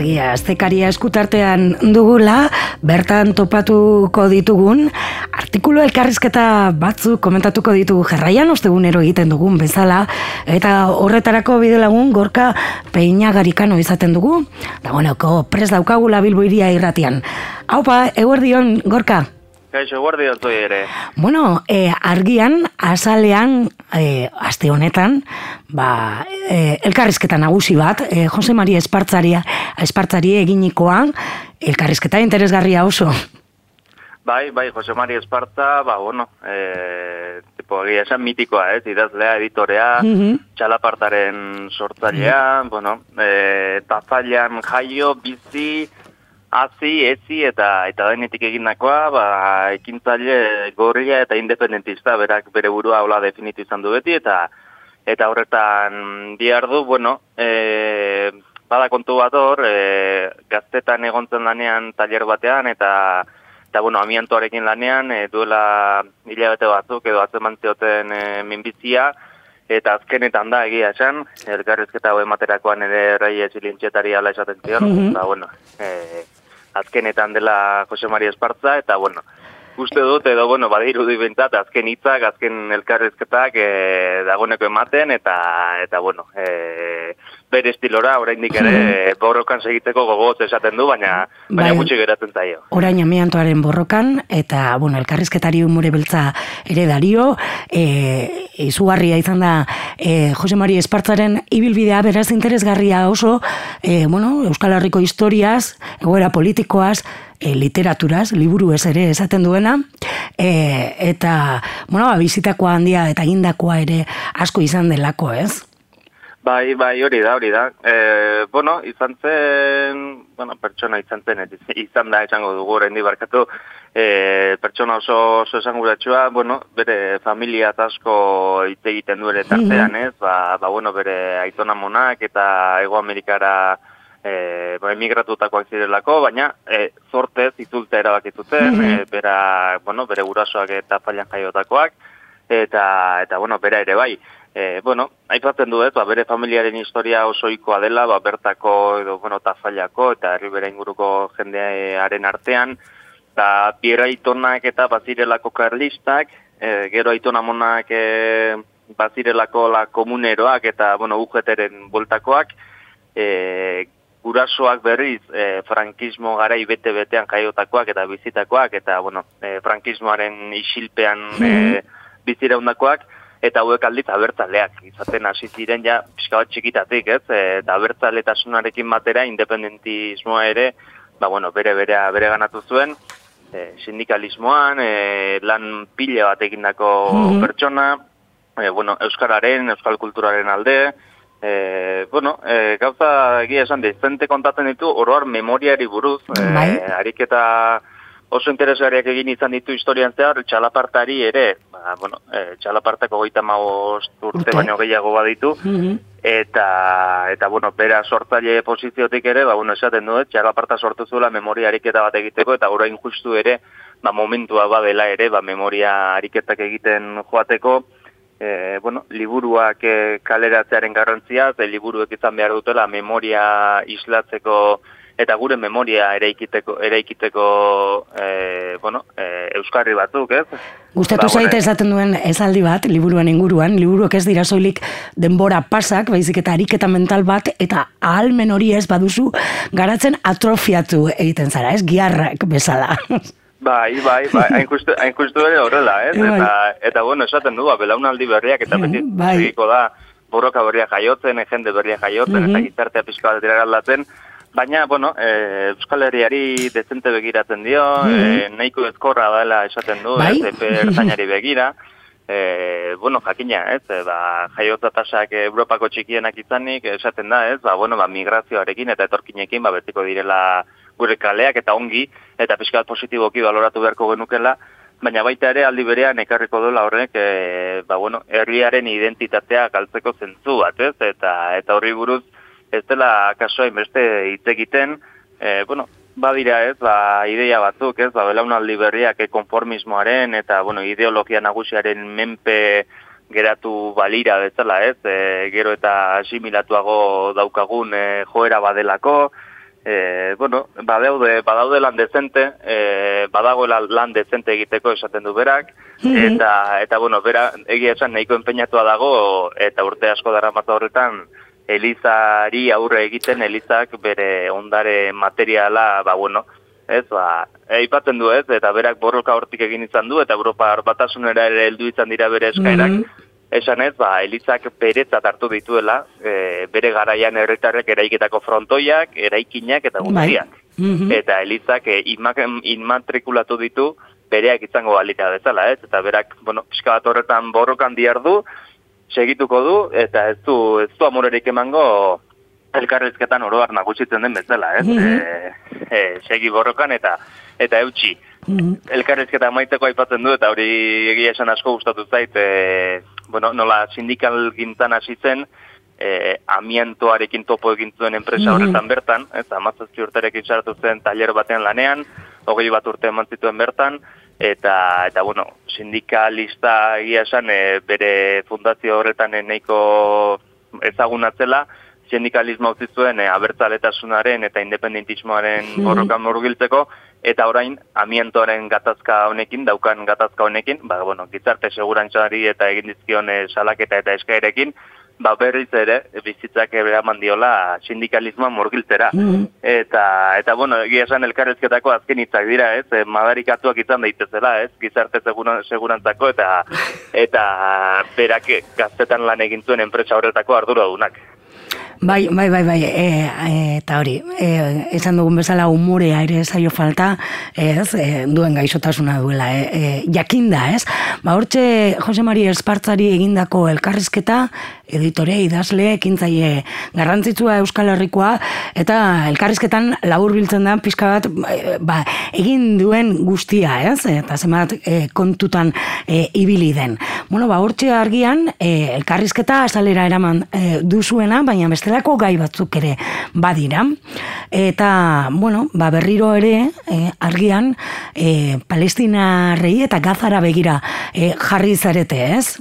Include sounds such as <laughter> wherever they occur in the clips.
Argia, aztekaria eskutartean dugula, bertan topatuko ditugun, artikulu elkarrizketa batzuk komentatuko ditugu jarraian, ostegunero egiten dugun bezala, eta horretarako bide lagun gorka peina garikano izaten dugu, da boneko pres daukagula bilboiria irratian. Haupa, eguerdion, gorka? Kaixo, guardi zoi ere. Bueno, e, argian, azalean, e, aste honetan, ba, e, elkarrizketa nagusi bat, e, Jose Maria Espartzari, Espartzari eginikoa, elkarrizketa interesgarria oso. Bai, bai, Jose Maria Espartza, ba, bueno, e, tipo, egia esan mitikoa, ez, idazlea, editorea, Mhm. txalapartaren sortzailea, bueno, e, tazailan jaio, bizi, hazi, ezi, eta eta denetik egindakoa, ba, ekintzaile gorria eta independentista, berak bere burua hola definitu izan du beti, eta eta horretan bihar du, bueno, e, bada kontu bat hor, e, gaztetan egontzen lanean taller batean, eta eta bueno, amiantoarekin lanean, e, duela hilabete batzuk edo atzeman zioten e, minbizia, eta azkenetan da egia esan, elkarrizketa hau ematerakoan ere rai ezilintxetari ala esaten zion, Mhm. eta bueno, e, azkenetan dela Jose Maria Espartza, eta bueno, uste dut, edo, bueno, badirudi bintzat, azken hitzak, azken elkarrizketak e, dagoneko ematen, eta, eta bueno, e, bere estilora, oraindik ere, borrokan segiteko gogoz esaten du, baina, baina Bai. gutxi geratzen zaio. Orain amiantoaren borrokan, eta, bueno, elkarrizketari umore beltza ere dario, e, izugarria izan da e, Jose Maria Espartzaren ibilbidea beraz interesgarria oso, e, bueno, Euskal Herriko historiaz, egoera politikoaz, literaturaz, liburu ez ere esaten duena, e, eta, bueno, ba, bizitakoa handia eta egindakoa ere asko izan delako, ez? Bai, bai, hori da, hori da. E, bueno, izan zen, bueno, pertsona izan zen, izan da esango dugu oraindik barkatu, e, pertsona oso, oso esanguratsua, bueno, bere familia asko hitz egiten du ere tartean, ez? Ba, ba, bueno, bere aitona monak eta Ego Amerikara e, ba, emigratutakoak zirelako, baina e, zortez itzulta erabaki zuten, Mhm. e, bera, bueno, bere gurasoak eta pailan jaiotakoak, eta, eta bueno, bera ere bai. E, bueno, aipatzen du ez, ba, bere familiaren historia osoikoa dela, ba, bertako edo, bueno, tafallako eta herri bere inguruko jendearen artean, eta biera aitonak eta bazirelako karlistak, e, gero aitona monak e, bazirelako la komuneroak eta, bueno, UGT-ren bueltakoak, e, gurasoak berriz e, frankismo garai bete-betean jaiotakoak eta bizitakoak, eta, bueno, e, frankismoaren isilpean e, biziraundakoak, eta hauek aldiz abertzaleak izaten hasi ziren ja pixka bat txikitatik, ez? E, eta abertzaletasunarekin batera independentismoa ere, ba bueno, bere berea bere ganatu zuen, e, sindikalismoan, e, lan pile bat egindako Mhm. pertsona, e, bueno, euskararen, euskal kulturaren alde, e, bueno, e, gauza egia esan dezente kontatzen ditu oroar memoriari buruz, e, Bai. ariketa oso interesgarriak egin izan ditu historian zehar, txalapartari ere, ba, bueno, e, txalapartako goita urte, Urte. baino gehiago baditu, Mhm. eta, eta bueno, bera sortzaile posiziotik ere, ba, bueno, esaten du, eh, txalaparta sortu zuela memoria ariketa bat egiteko, eta orain justu ere, ba, momentua badela ere, ba, memoria ariketak egiten joateko, e, bueno, liburuak e, kaleratzearen garrantzia, ze liburuek izan behar dutela memoria islatzeko eta gure memoria eraikiteko, eraikiteko e, bueno, e, euskarri batzuk, ez? Gustatu Ba, zaite esaten duen esaldi bat, liburuan inguruan, liburuak ez dira soilik denbora pasak, baizik eta ariketa mental bat, eta ahalmen hori ez baduzu, garatzen atrofiatu egiten zara, ez giarrak bezala. Bai, bai, bai, hain justu, hain justu ere horrela, ez? Bai. Eta, eta bueno, esaten du, ba, belaunaldi berriak eta beti Bai. da borroka berria jaiotzen, jende berria jaiotzen, Mhm. eta gizartea pixka bat aldatzen, baina, bueno, e, Euskal Herriari dezente begiratzen dio, e, nahiko ezkorra dela esaten du. Bai. ez, epe ertainari begira, e, bueno, jakina, ez, e, ba, jaiotza tasak Europako txikienak izanik, esaten da, ez, ba, bueno, ba, migrazioarekin eta etorkinekin, ba, betiko direla gure kaleak eta ongi, eta pixka bat positiboki baloratu beharko genukela, baina baita ere aldi berean ekarriko duela horrek, e, ba, bueno, herriaren identitatea galtzeko zentzu bat, ez, eta, eta horri buruz, ez dela kaso hainbeste hitz egiten, e, bueno, badira ez, ba, ideia batzuk, ez, ba, belaunaldi berriak e, konformismoaren eta, bueno, ideologia nagusiaren menpe geratu balira bezala, ez? E, gero eta asimilatuago daukagun e, joera badelako, e, bueno, badaude, badaude lan dezente, e, badagoela lan dezente egiteko esaten du berak, mhm. eta, eta bueno, bera, egia esan nahiko enpeinatua dago, eta urte asko dara horretan, Elizari aurre egiten, Elizak bere ondare materiala, ba, bueno, ez, ba, eipatzen du ez, eta berak borroka hortik egin izan du, eta Europa batasunera ere heldu izan dira bere eskairak, mm esan ez, ba, Elizak beretzat hartu dituela, e, bere garaian erretarrek eraiketako frontoiak, eraikinak eta bai. guztiak. Mhm. Eta Elizak e, inmatrikulatu ditu, bereak izango balita bezala, ez? Eta berak, bueno, pixka bat horretan borrokan diardu, segituko du, eta ez du, ez du amurerik emango elkarrizketan oroar nagusitzen den bezala, ez? Mm segi borrokan eta eta eutxi. Mm Elkarrizketa maiteko aipatzen du, eta hori egia esan asko gustatu zait, e, bueno, nola sindikal gintan hasi zen, e, amiantoarekin topo egin zuen enpresa horretan bertan, ez, amazazki urtarekin sartu zen taller batean lanean, hogei bat urte eman zituen bertan, eta eta bueno, sindikalista egia esan e, bere fundazio horretan e, nahiko ezagunatzela sindikalismo utzi zuen e, abertzaletasunaren eta independentismoaren mm borrokan murgiltzeko eta orain amientoaren gatazka honekin daukan gatazka honekin, ba bueno, gizarte segurantzari eta egin dizkion e, salaketa eta eskaerekin ba berriz ere bizitzak eraman diola sindikalismoa murgiltzera. Mm-hmm. Eta, eta bueno, egia esan elkarrezketako azken hitzak dira, ez? E, madarikatuak izan daitezela, ez? Gizarte segurantzako eta eta berak gaztetan lan egin zuen enpresa horretako arduradunak. Bai, bai, bai, bai, e, e, eta hori, e, esan dugun bezala umorea ere zaio falta, ez, e, duen gaixotasuna duela, e, e, jakinda, ez? Ba, hortxe, Jose Mari Espartzari egindako elkarrizketa, editore, idazle, ekintzaile garrantzitsua Euskal Herrikoa, eta elkarrizketan labur biltzen da, pixka bat, ba, egin duen guztia, ez? Eta zemat e, kontutan e, ibili den. Bueno, ba, hortxe argian, e, elkarrizketa azalera eraman e, duzuena, baina bestelako gai batzuk ere badira. Eta, bueno, ba, berriro ere, e, argian, e, palestinarrei eta gazara begira e, jarri zarete, ez?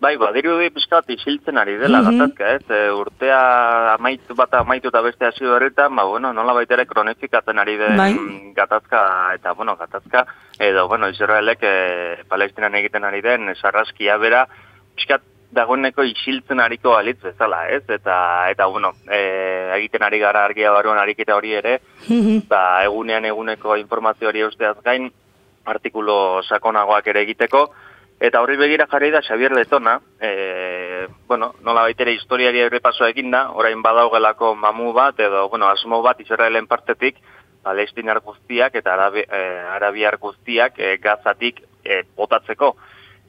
Bai, ba, diru di pizkat isiltzen ari dela, mm gatazka, ez? E, urtea amaitu bat amaitu eta beste hasi horretan, ba, bueno, nola baitere kronifikatzen ari den bai. gatazka, eta, bueno, gatazka, edo, bueno, Israelek e, Palestinan egiten ari den, sarraskia bera, pizkat dagoeneko isiltzen ariko alitz bezala, ez? Eta, eta bueno, e, egiten ari gara argia baruan ariketa hori ere, mm ba, egunean eguneko informazio hori usteaz gain, artikulo sakonagoak ere egiteko, eta horri begira jarri da Xavier Letona, e, bueno, nola baitere historiari errepaso egin da, orain badaugelako mamu bat, edo, bueno, asmo bat Israelen partetik, palestinar guztiak eta arabi, e, arabiar guztiak e, gazatik e, botatzeko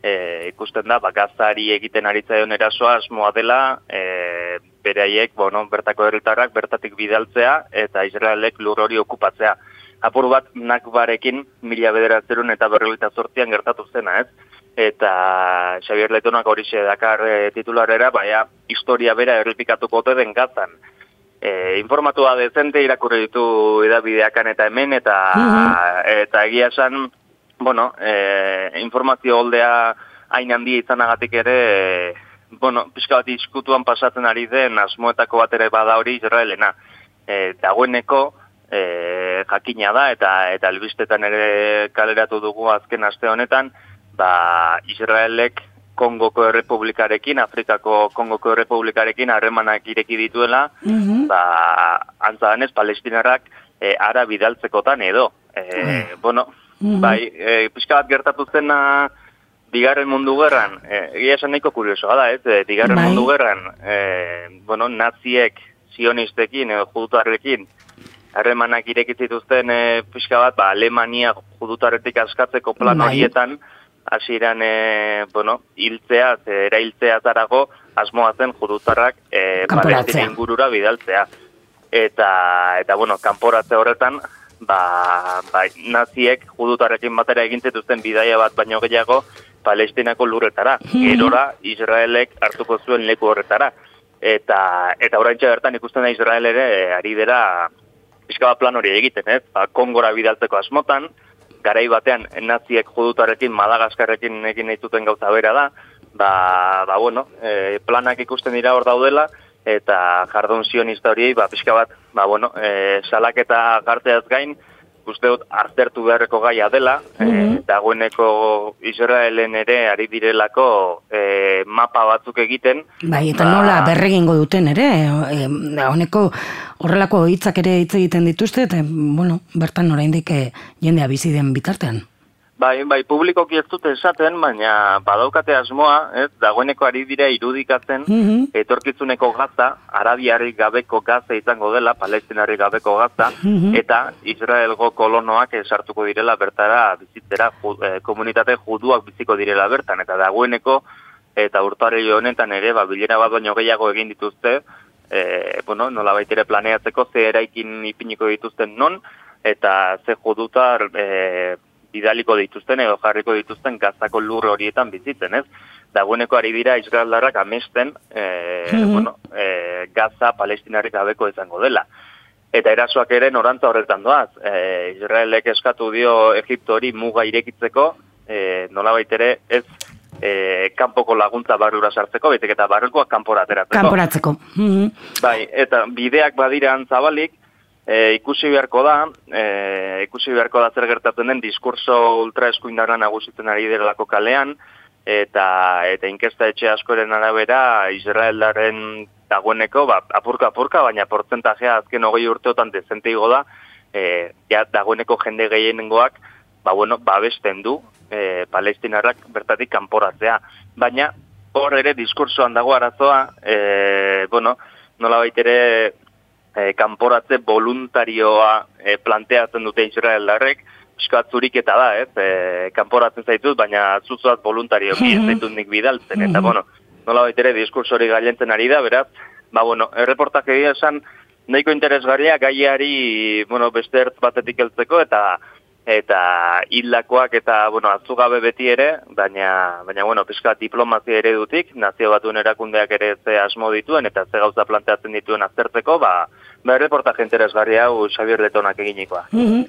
e, ikusten da, bakazari egiten aritzaion erasoa asmoa dela, e, beraiek, bueno, bertako herritarrak bertatik bidaltzea eta Israelek lur hori okupatzea. Apur bat nakbarekin mila bederatzerun eta berrelita sortian gertatu zena, ez? Eta Xavier Letonak hori dakar e, titularera, baina historia bera errepikatuko ote den gazan. E, informatua dezente irakurri ditu edabideakan eta hemen, eta, mhm. eta egia esan, bueno, e, informazio holdea hain handia izanagatik ere, e, bueno, pixka bat izkutuan pasatzen ari den asmoetako bat ere bada hori Israelena. E, dagoeneko e, jakina da eta eta albistetan ere kaleratu dugu azken aste honetan, ba, Israelek Kongoko Errepublikarekin, Afrikako Kongoko Errepublikarekin harremanak ireki dituela, mm -hmm. ba, antzadanez, palestinarrak e, ara bidaltzekotan edo. E, Bueno, -hmm. Bai, e, pixka bat gertatu zena bigarren mundu gerran, e, egia esan nahiko kurioso da, ez? E, bigarren bai. mundu gerran, e, bueno, naziek, sionistekin, edo judutarrekin, harremanak irekizituzten e, pixka bat, ba, Alemania judutarretik askatzeko plan bai. horietan, hasieran e, bueno, hiltzea, erailtzea zarago, asmoa zen judutarrak e, palestina ingurura bidaltzea. Eta, eta bueno, kanporatze horretan, ba, ba, naziek judutarrekin batera egin zituzten bidaia bat baino gehiago palestinako lurretara. Hmm. Gerora Israelek hartuko zuen leku horretara. Eta, eta orain bertan ikusten da Israel ere ari dira pixka plan hori egiten, ez? Ba, Kongora bidaltzeko asmotan, garai batean naziek judutarrekin, Madagaskarrekin egin nahi gauza bera da, ba, ba bueno, e, planak ikusten dira hor daudela, eta jardun zionista horiei, ba, pixka bat, ba, bueno, e, salaketa garteaz gain, uste dut artertu beharreko gaia dela, mm -hmm. dagoeneko Israelen ere ari direlako e, mapa batzuk egiten. Bai, eta ba, nola berregingo duten ere, e, honeko horrelako hitzak ere hitz egiten dituzte, eta, bueno, bertan oraindik jendea bizi den bitartean. Bai, bai, publikoki ez dute esaten, baina badaukate asmoa, ez, dagoeneko ari dira irudikatzen, mm etorkizuneko gaza, arabiarri gabeko gaza izango dela, palestinarri gabeko gaza, mhm. eta Israelgo kolonoak esartuko direla bertara bizitzera, ju, eh, komunitate juduak biziko direla bertan, eta dagoeneko, eta urtare honetan ere, ba, bilera bat baino gehiago egin dituzte, e, bueno, nola baitere planeatzeko, ze eraikin ipiniko dituzten non, eta ze judutar, e, bidaliko dituzten edo jarriko dituzten gazako lur horietan bizitzen, ez? Dagoeneko ari dira Israeldarrak amesten e, mm bueno, e, gaza palestinarrik gabeko izango dela. Eta erasoak ere norantza horretan doaz. E, Israelek eskatu dio Egipto hori muga irekitzeko, e, nola baitere ez e, kanpoko laguntza barrura sartzeko, betek eta barrukoak kanporateratzeko. Kanporatzeko. Mm Bai, eta bideak badira antzabalik, e, ikusi beharko da, e, ikusi beharko da zer gertatzen den diskurso ultra eskuindarra nagusitzen ari delako kalean, eta eta inkesta etxe askoren arabera Israeldaren dagoeneko, ba, apurka apurka, baina portzentajea azken hogei urteotan dezente da, e, ja, dagoeneko jende gehienengoak, ba, bueno, babesten du, e, palestinarrak bertatik kanporatzea. Baina, hor ere diskursoan dago arazoa, e, bueno, nola baitere e, kanporatze voluntarioa e, planteatzen dute Israeldarrek, piskat eta da, ez, e, kanporatzen zaitut, baina zuzuat voluntario mm <laughs> zaitut nik bidaltzen, eta, bueno, nola baitere diskursori gailentzen ari da, beraz, ba, bueno, erreportak egia esan, nahiko interesgarria gaiari, bueno, beste ertz batetik heltzeko, eta eta hildakoak eta bueno, azugabe beti ere, baina baina bueno, pizka diplomazia eredutik, nazio batuen erakundeak ere ze asmo dituen eta ze gauza planteatzen dituen aztertzeko, ba ba reportaje interesgarria hau Xavier Letonak eginikoa. Mm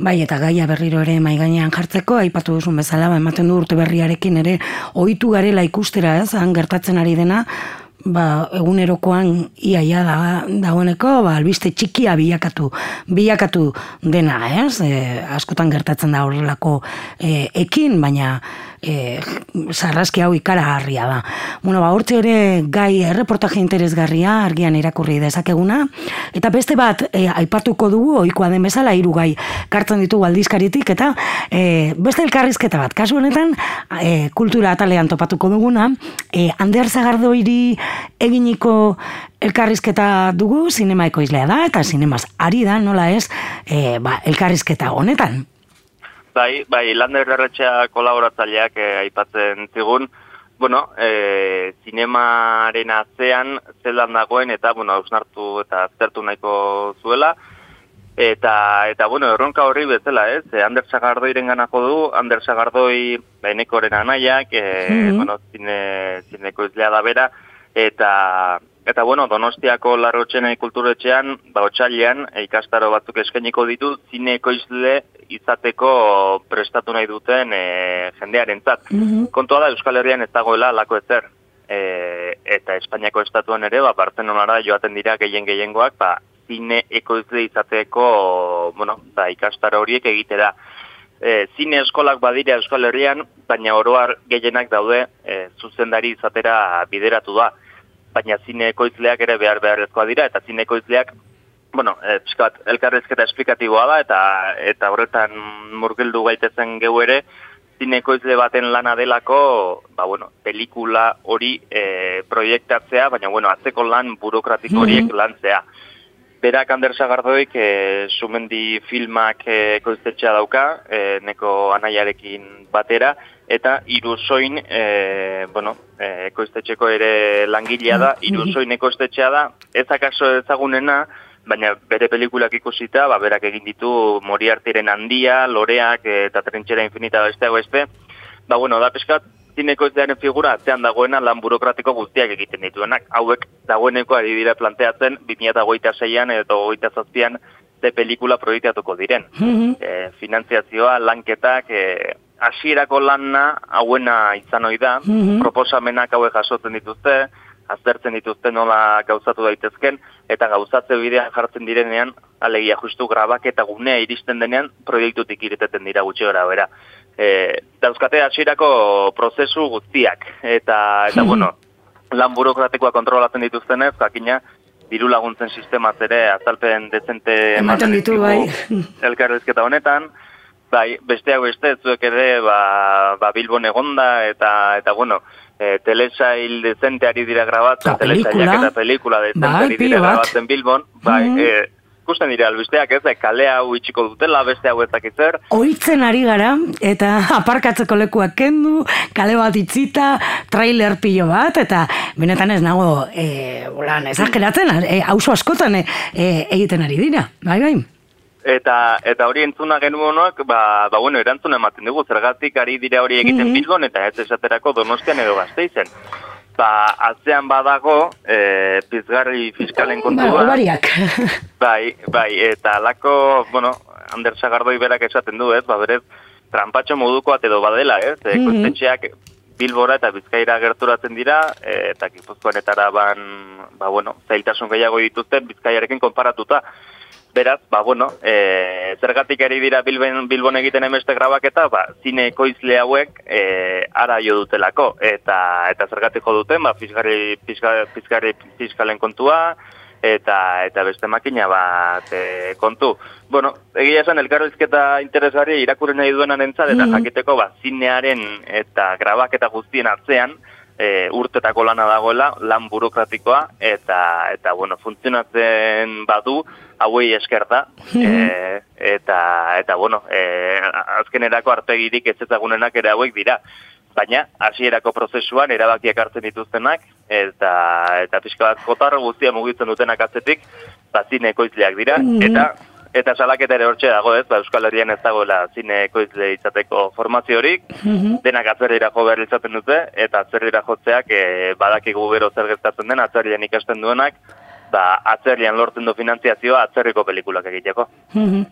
Bai, eta gaia berriro ere mai gainean jartzeko, aipatu duzun bezala, ba ematen du urte berriarekin ere ohitu garela ikustera, ez? Han gertatzen ari dena, ba, egunerokoan iaia da, dagoeneko, ba, albiste txikia bilakatu, bilakatu dena, ez? E, askotan gertatzen da horrelako e, ekin, baina e, sarraski hau ikaragarria da. Bueno, ba, urte ere gai erreportaje interesgarria argian irakurri dezakeguna, eta beste bat e, aipatuko dugu, oikoa den bezala, hiru gai kartzen ditugu aldizkaritik, eta e, beste elkarrizketa bat, kasu honetan, e, kultura atalean topatuko duguna, e, Ander Zagardoiri eginiko elkarrizketa dugu, sinema ekoizlea da, eta sinemaz ari da, nola ez, e, ba, elkarrizketa honetan. Bai, bai, lander erretxea kolaboratzaileak eh, aipatzen zigun, bueno, eh, zinemaren atzean zelan dagoen eta, bueno, ausnartu eta aztertu nahiko zuela, eta, eta bueno, erronka horri bezala, ez, eh, Ander Sagardoiren ganako du, Ander Sagardoi benekoren anaiak, eh, mm bueno, zine, zineko izlea da bera, eta, Eta bueno, Donostiako Larrotxenei kulturetxean, ba otsailean ikastaro batzuk eskainiko ditu zine ekoizle izateko prestatu nahi duten e, jendearentzat. Mm Kontua da Euskal Herrian ez dagoela lako ezer. E, eta Espainiako estatuan ere, ba Barcelonara joaten dira gehien gehiengoak, ba zine ekoizle izateko, bueno, ba ikastaro horiek egitera. E, zine eskolak badira Euskal Herrian, baina oroar gehienak daude e, zuzendari izatera bideratu da baina zinekoizleak ere behar beharrezkoa dira, eta zinekoizleak, bueno, e, elkarrezketa esplikatiboa da, eta eta horretan murgildu gaitezen geu ere, zinekoizle baten lana delako, ba, bueno, pelikula hori e, proiektatzea, baina, bueno, atzeko lan burokratiko horiek mm -hmm. lantzea. Berak Ander Sagardoik e, sumendi filmak e, koiztetxea dauka, e, neko anaiarekin batera, eta iruzoin, e, bueno, e, ekoiztetxeko ere langilea da, mm-hmm. iruzoin ekoiztetxea da, ez akaso ezagunena, baina bere pelikulak ikusita, ba, berak egin ditu Moriartiren handia, Loreak eta Trentxera Infinita beste beste, ba, bueno, da peskat, zineko ez figura, atzean dagoena lan burokratiko guztiak egiten dituenak. Hauek dagoeneko ari dira planteatzen, 2006an edo 2008an, ze pelikula proiektatuko diren. Mm -hmm. e, finantziazioa, lanketak, e, hasierako lana hauena izan ohi da, Mhm. proposamenak hauek jasotzen dituzte, aztertzen dituzte nola gauzatu daitezken, eta gauzatze bidean jartzen direnean, alegia justu grabak eta gunea iristen denean, proiektutik ireteten dira gutxi gara bera. E, dauzkate hasierako prozesu guztiak, eta, eta bueno, lan burokratikoa kontrolatzen dituztenez, jakina, diru laguntzen sistemaz ere azalpen dezente Ematen ditu, bai. <laughs> elkarrezketa honetan, bai, besteak beste, zuek ere, ba, ba Bilbon egonda, eta, eta bueno, e, telesail dezente ari dira grabatzen, telesailak eta pelikula dezente Bai, ari dira bat. grabatzen Bilbon, bai, Mhm. e, ikusten dira albisteak ez, e, kale hau itxiko dutela, beste hau ezak zer, Oitzen ari gara, eta <laughs> aparkatzeko lekuak kendu, kale bat itzita, trailer pilo bat, eta benetan ez nago, e, bolan, ezageratzen, e, auzo askotan e, e, egiten ari dira, bai, bai. Eta eta hori entzuna genuenok, ba, ba bueno, erantzuna ematen dugu, zergatik ari dira hori egiten Mhm. Bilbon eta ez esaterako Donostian edo Gasteizen. Ba, atzean badago, eh pizgarri fiskalen Ba, kontua. obariak. <laughs> Bai, bai, eta alako, bueno, Ander Sagardoi berak esaten du, ez? Ba, berez tranpatxo moduko bat edo badela, ez? E, Mhm. Koiztetxeak Bilbora eta Bizkaira gerturatzen dira, e, eta Gipuzkoanetara ban, ba, bueno, zailtasun gehiago dituzte Bizkaiarekin konparatuta. Beraz, ba, bueno, e, zergatik ari dira Bilben, Bilbon egiten emeste grabaketa, ba, zine ekoizle hauek e, ara jo dutelako. Eta, eta zergatik jo duten, ba, fiskari, fiskari, fiskari, fiskalen kontua, eta eta beste makina bat e, kontu. Bueno, egia esan elkarrizketa interesgarri irakurri nahi duenan entzat, eta Mhm. jakiteko ba, zinearen eta grabaketa guztien atzean, e, urtetako lana dagoela, lan burokratikoa, eta, eta bueno, funtzionatzen badu, hauei esker da, e, eta, eta bueno, e, azkenerako artegirik ez ezagunenak ere hauek dira. Baina, hasierako prozesuan erabakiak hartzen dituztenak, eta, eta pixka bat kotar guztia mugitzen dutenak atzetik, ba, zine ekoizleak dira, Mhm. eta Eta salaketa ere hortxe dago ez, ba, Euskal Herrian ez dagoela zine ekoizle izateko formaziorik, Mhm. denak atzerrira jo behar izaten dute, eta atzerrira jotzeak e, badakigu gero zer gertatzen den, atzerrian ikasten duenak, ba, atzerrian lortzen du finantziazioa atzerriko pelikulak egiteko. Mhm.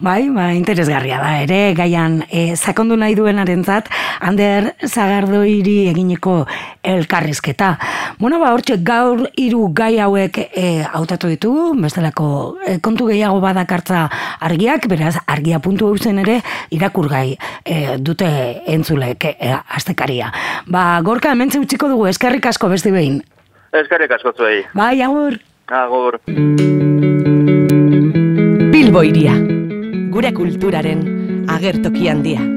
Bai, ba, interesgarria da, ere, gaian e, sakondu nahi duenarentzat, Ander Zagardoiri egineko elkarrizketa. Bueno, ba, hortxe gaur hiru gai hauek e, hautatu ditugu, bestelako e, kontu gehiago badakartza argiak, beraz, argia puntu eusen ere, irakurgai e, dute entzulek e, astekaria. Ba, gorka, hementze utziko dugu, eskerrik asko besti behin. Eskerrik asko zuei. Bai, agur! Agur. Bilbo iria. Gure kulturaren agertoki handia.